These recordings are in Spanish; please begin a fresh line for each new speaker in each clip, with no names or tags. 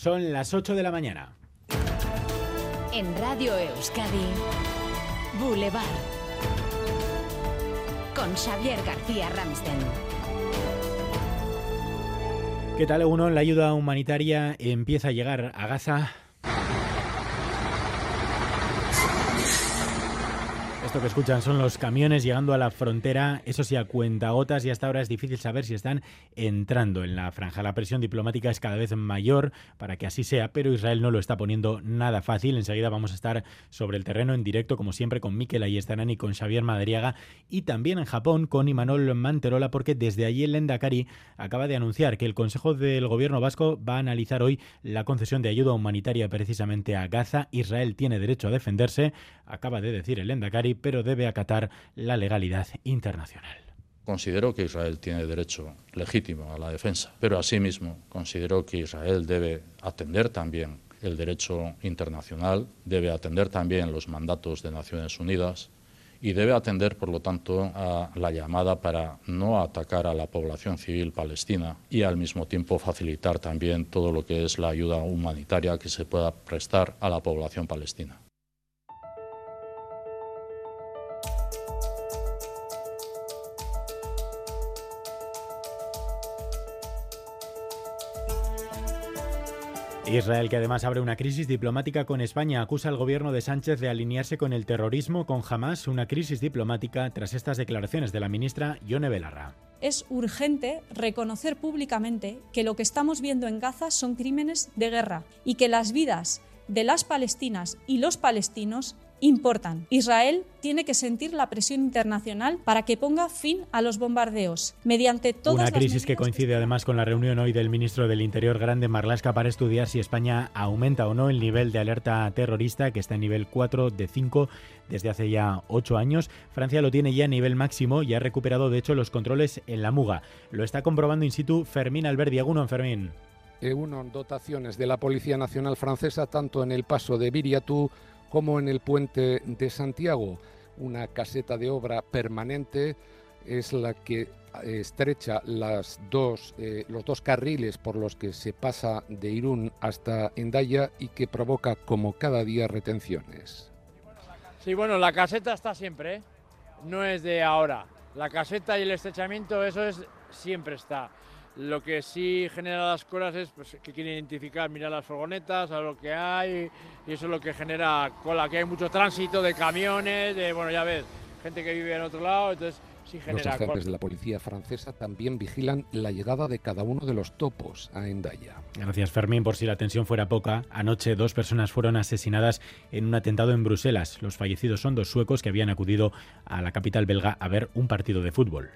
Son las 8 de la mañana.
En Radio Euskadi, Boulevard. Con Xavier García Ramsten.
¿Qué tal, uno? La ayuda humanitaria empieza a llegar a Gaza Esto que escuchan son los camiones llegando a la frontera, eso sí, a cuentagotas y hasta ahora es difícil saber si están entrando en la franja. La presión diplomática es cada vez mayor para que así sea, pero Israel no lo está poniendo nada fácil. Enseguida vamos a estar sobre el terreno en directo, como siempre, con Mikel Ayestarán y con Xavier Madriaga y también en Japón con Imanol Manterola, porque desde allí el Lendakari acaba de anunciar que el Consejo del Gobierno vasco va a analizar hoy la concesión de ayuda humanitaria precisamente a Gaza. Israel tiene derecho a defenderse, acaba de decir el Lendakari, pero debe acatar la legalidad internacional.
Considero que Israel tiene derecho legítimo a la defensa, pero asimismo considero que Israel debe atender también el derecho internacional, debe atender también los mandatos de Naciones Unidas y debe atender, por lo tanto, a la llamada para no atacar a la población civil palestina y al mismo tiempo facilitar también todo lo que es la ayuda humanitaria que se pueda prestar a la población palestina.
Israel, que además abre una crisis diplomática con España, acusa al gobierno de Sánchez de alinearse con el terrorismo, con Hamas, una crisis diplomática tras estas declaraciones de la ministra Yone Belarra.
Es urgente reconocer públicamente que lo que estamos viendo en Gaza son crímenes de guerra y que las vidas de las palestinas y los palestinos importan. Israel tiene que sentir la presión internacional para que ponga fin a los bombardeos mediante todas
Una crisis que coincide además con la reunión hoy del ministro del Interior Grande Marlaska para estudiar si España aumenta o no el nivel de alerta terrorista que está en nivel 4 de 5 desde hace ya 8 años. Francia lo tiene ya a nivel máximo y ha recuperado de hecho los controles en la Muga. Lo está comprobando in situ Fermín Alberdi. en Fermín.
Uno dotaciones de la Policía Nacional Francesa tanto en el paso de Viriatú como en el puente de Santiago. Una caseta de obra permanente es la que estrecha las dos, eh, los dos carriles por los que se pasa de Irún hasta Endaya y que provoca como cada día retenciones.
Sí, bueno, la caseta está siempre, ¿eh? no es de ahora. La caseta y el estrechamiento, eso es siempre está. Lo que sí genera las colas es pues, que quieren identificar, mirar las furgonetas, a lo que hay, y eso es lo que genera cola, que hay mucho tránsito de camiones, de, bueno, ya ves, gente que vive en otro lado, entonces sí genera
Los agentes de la policía francesa también vigilan la llegada de cada uno de los topos a Endaya.
Gracias, Fermín. Por si la tensión fuera poca, anoche dos personas fueron asesinadas en un atentado en Bruselas. Los fallecidos son dos suecos que habían acudido a la capital belga a ver un partido de fútbol.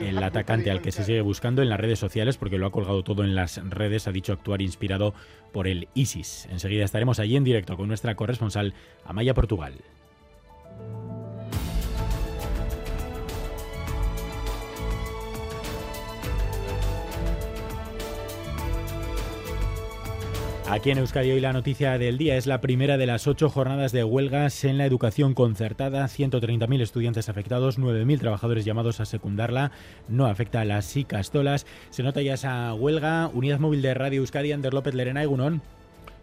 El atacante al que se sigue buscando en las redes sociales, porque lo ha colgado todo en las redes, ha dicho actuar inspirado por el ISIS. Enseguida estaremos allí en directo con nuestra corresponsal Amaya Portugal. Aquí en Euskadi hoy la noticia del día es la primera de las ocho jornadas de huelgas en la educación concertada. 130.000 estudiantes afectados, 9.000 trabajadores llamados a secundarla. No afecta a las ICASTOLAS. Se nota ya esa huelga. Unidad móvil de Radio Euskadi, Ander López Lerena y Gunón.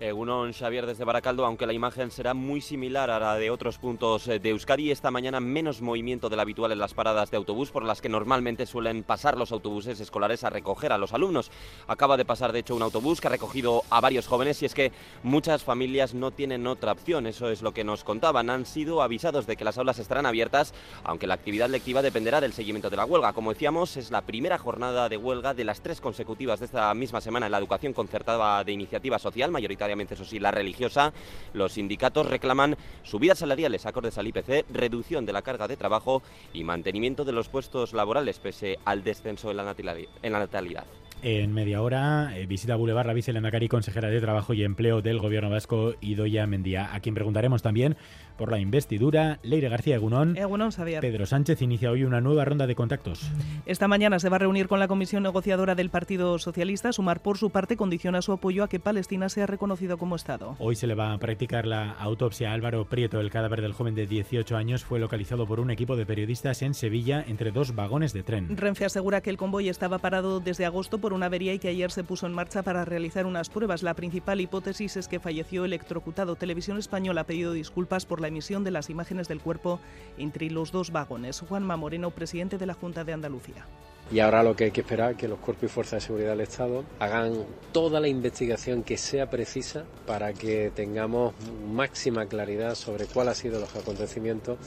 Egunon Xavier desde Baracaldo, aunque la imagen será muy similar a la de otros puntos eh, de Euskadi, esta mañana menos movimiento del habitual en las paradas de autobús por las que normalmente suelen pasar los autobuses escolares a recoger a los alumnos. Acaba de pasar de hecho un autobús que ha recogido a varios jóvenes y es que muchas familias no tienen otra opción, eso es lo que nos contaban. Han sido avisados de que las aulas estarán abiertas, aunque la actividad lectiva dependerá del seguimiento de la huelga. Como decíamos, es la primera jornada de huelga de las tres consecutivas de esta misma semana en la educación concertada de iniciativa social, mayoritaria eso sí, la religiosa, los sindicatos reclaman subidas salariales acordes al IPC, reducción de la carga de trabajo y mantenimiento de los puestos laborales pese al descenso en la natalidad.
En media hora, eh, visita Boulevard la vicelendacari consejera de Trabajo y Empleo del Gobierno Vasco, Idoya Mendía, a quien preguntaremos también por la investidura. Leire García Egunón.
Egunón, Xavier.
Pedro Sánchez inicia hoy una nueva ronda de contactos.
Esta mañana se va a reunir con la comisión negociadora del Partido Socialista. Sumar, por su parte, condiciona su apoyo a que Palestina sea reconocido como Estado.
Hoy se le va a practicar la autopsia a Álvaro Prieto. El cadáver del joven de 18 años fue localizado por un equipo de periodistas en Sevilla entre dos vagones de tren.
Renfe asegura que el convoy estaba parado desde agosto por una avería y que ayer se puso en marcha para realizar unas pruebas. La principal hipótesis es que falleció electrocutado. Televisión Española ha pedido disculpas por la emisión de las imágenes del cuerpo entre los dos vagones. Juanma Moreno, presidente de la Junta de Andalucía.
Y ahora lo que hay que esperar es que los cuerpos y fuerzas de seguridad del Estado hagan toda la investigación que sea precisa para que tengamos máxima claridad sobre cuáles han sido los acontecimientos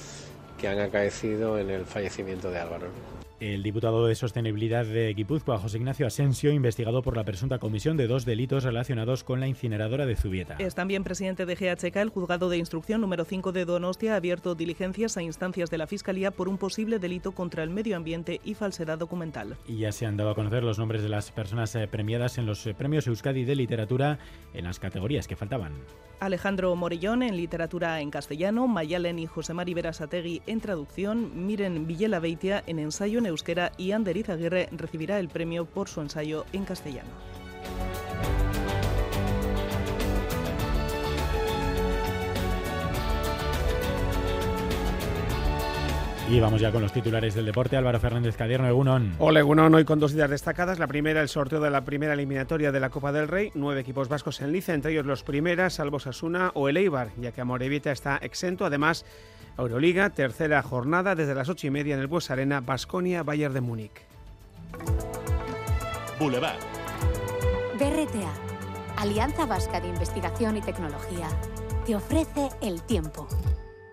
que han acaecido en el fallecimiento de Álvaro.
El diputado de Sostenibilidad de Guipúzcoa, José Ignacio Asensio, investigado por la presunta comisión de dos delitos relacionados con la incineradora de Zubieta.
Es también presidente de GHK. El juzgado de instrucción número 5 de Donostia ha abierto diligencias a instancias de la Fiscalía por un posible delito contra el medio ambiente y falsedad documental.
Y ya se han dado a conocer los nombres de las personas eh, premiadas en los eh, premios Euskadi de Literatura en las categorías que faltaban.
Alejandro Morillón en literatura en castellano, Mayalen y José Mari Berasategui en traducción, Miren Villela Beitia en ensayo en euskera y Ander Izaguirre recibirá el premio por su ensayo en castellano.
Y vamos ya con los titulares del deporte. Álvaro Fernández Cadierno, Egunon.
Hola, Egunon. Hoy con dos ideas destacadas. La primera, el sorteo de la primera eliminatoria de la Copa del Rey. Nueve equipos vascos en liza, entre ellos los primeras, salvo Sasuna o el Eibar, ya que Amorebieta está exento. Además, Euroliga, tercera jornada desde las ocho y media en el Bues Arena, Basconia, Bayern de Múnich.
Boulevard. BRTA, Alianza Vasca de Investigación y Tecnología, te ofrece el tiempo.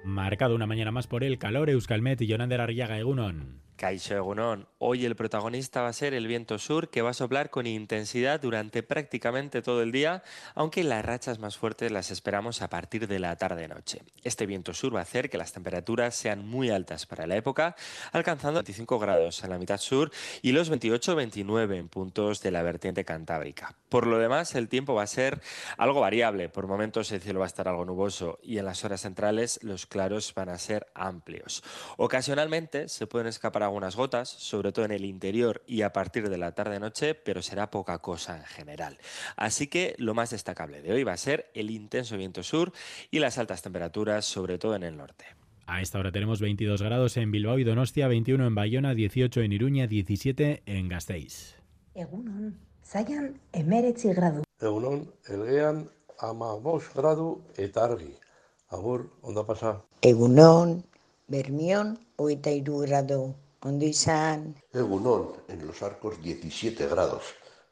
Marcado una mañana más por el calor, Euskalmet y Jonander Arriaga Egunon.
Caixo Egunon. Hoy el protagonista va a ser el viento sur que va a soplar con intensidad durante prácticamente todo el día, aunque las rachas más fuertes las esperamos a partir de la tarde-noche. Este viento sur va a hacer que las temperaturas sean muy altas para la época, alcanzando 25 grados en la mitad sur y los 28-29 en puntos de la vertiente cantábrica. Por lo demás, el tiempo va a ser algo variable. Por momentos el cielo va a estar algo nuboso y en las horas centrales los claros van a ser amplios. Ocasionalmente se pueden escapar algunas gotas, sobre todo en el interior y a partir de la tarde-noche, pero será poca cosa en general. Así que lo más destacable de hoy va a ser el intenso viento sur y las altas temperaturas, sobre todo en el norte.
A esta hora tenemos 22 grados en Bilbao y Donostia, 21 en Bayona, 18 en Iruña, 17 en Gasteiz.
Egunon, zaian emeretzi gradu.
Egunon, elgean ama bost gradu eta argi. Agur, onda pasa.
Egunon, bermion, oita iru gradu. Ondo izan.
Egunon, en los arcos 17 grados.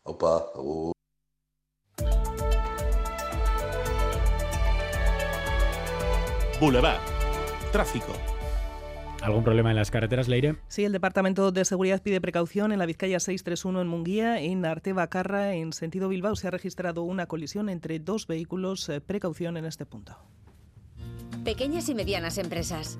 Opa, agur.
Boulevard. Tráfico. ¿Algún problema en las carreteras, Leire?
Sí, el Departamento de Seguridad pide precaución en la Vizcaya 631 en Munguía. En Artebacarra, en sentido Bilbao, se ha registrado una colisión entre dos vehículos. Eh, Precaución en este punto.
Pequeñas y medianas empresas,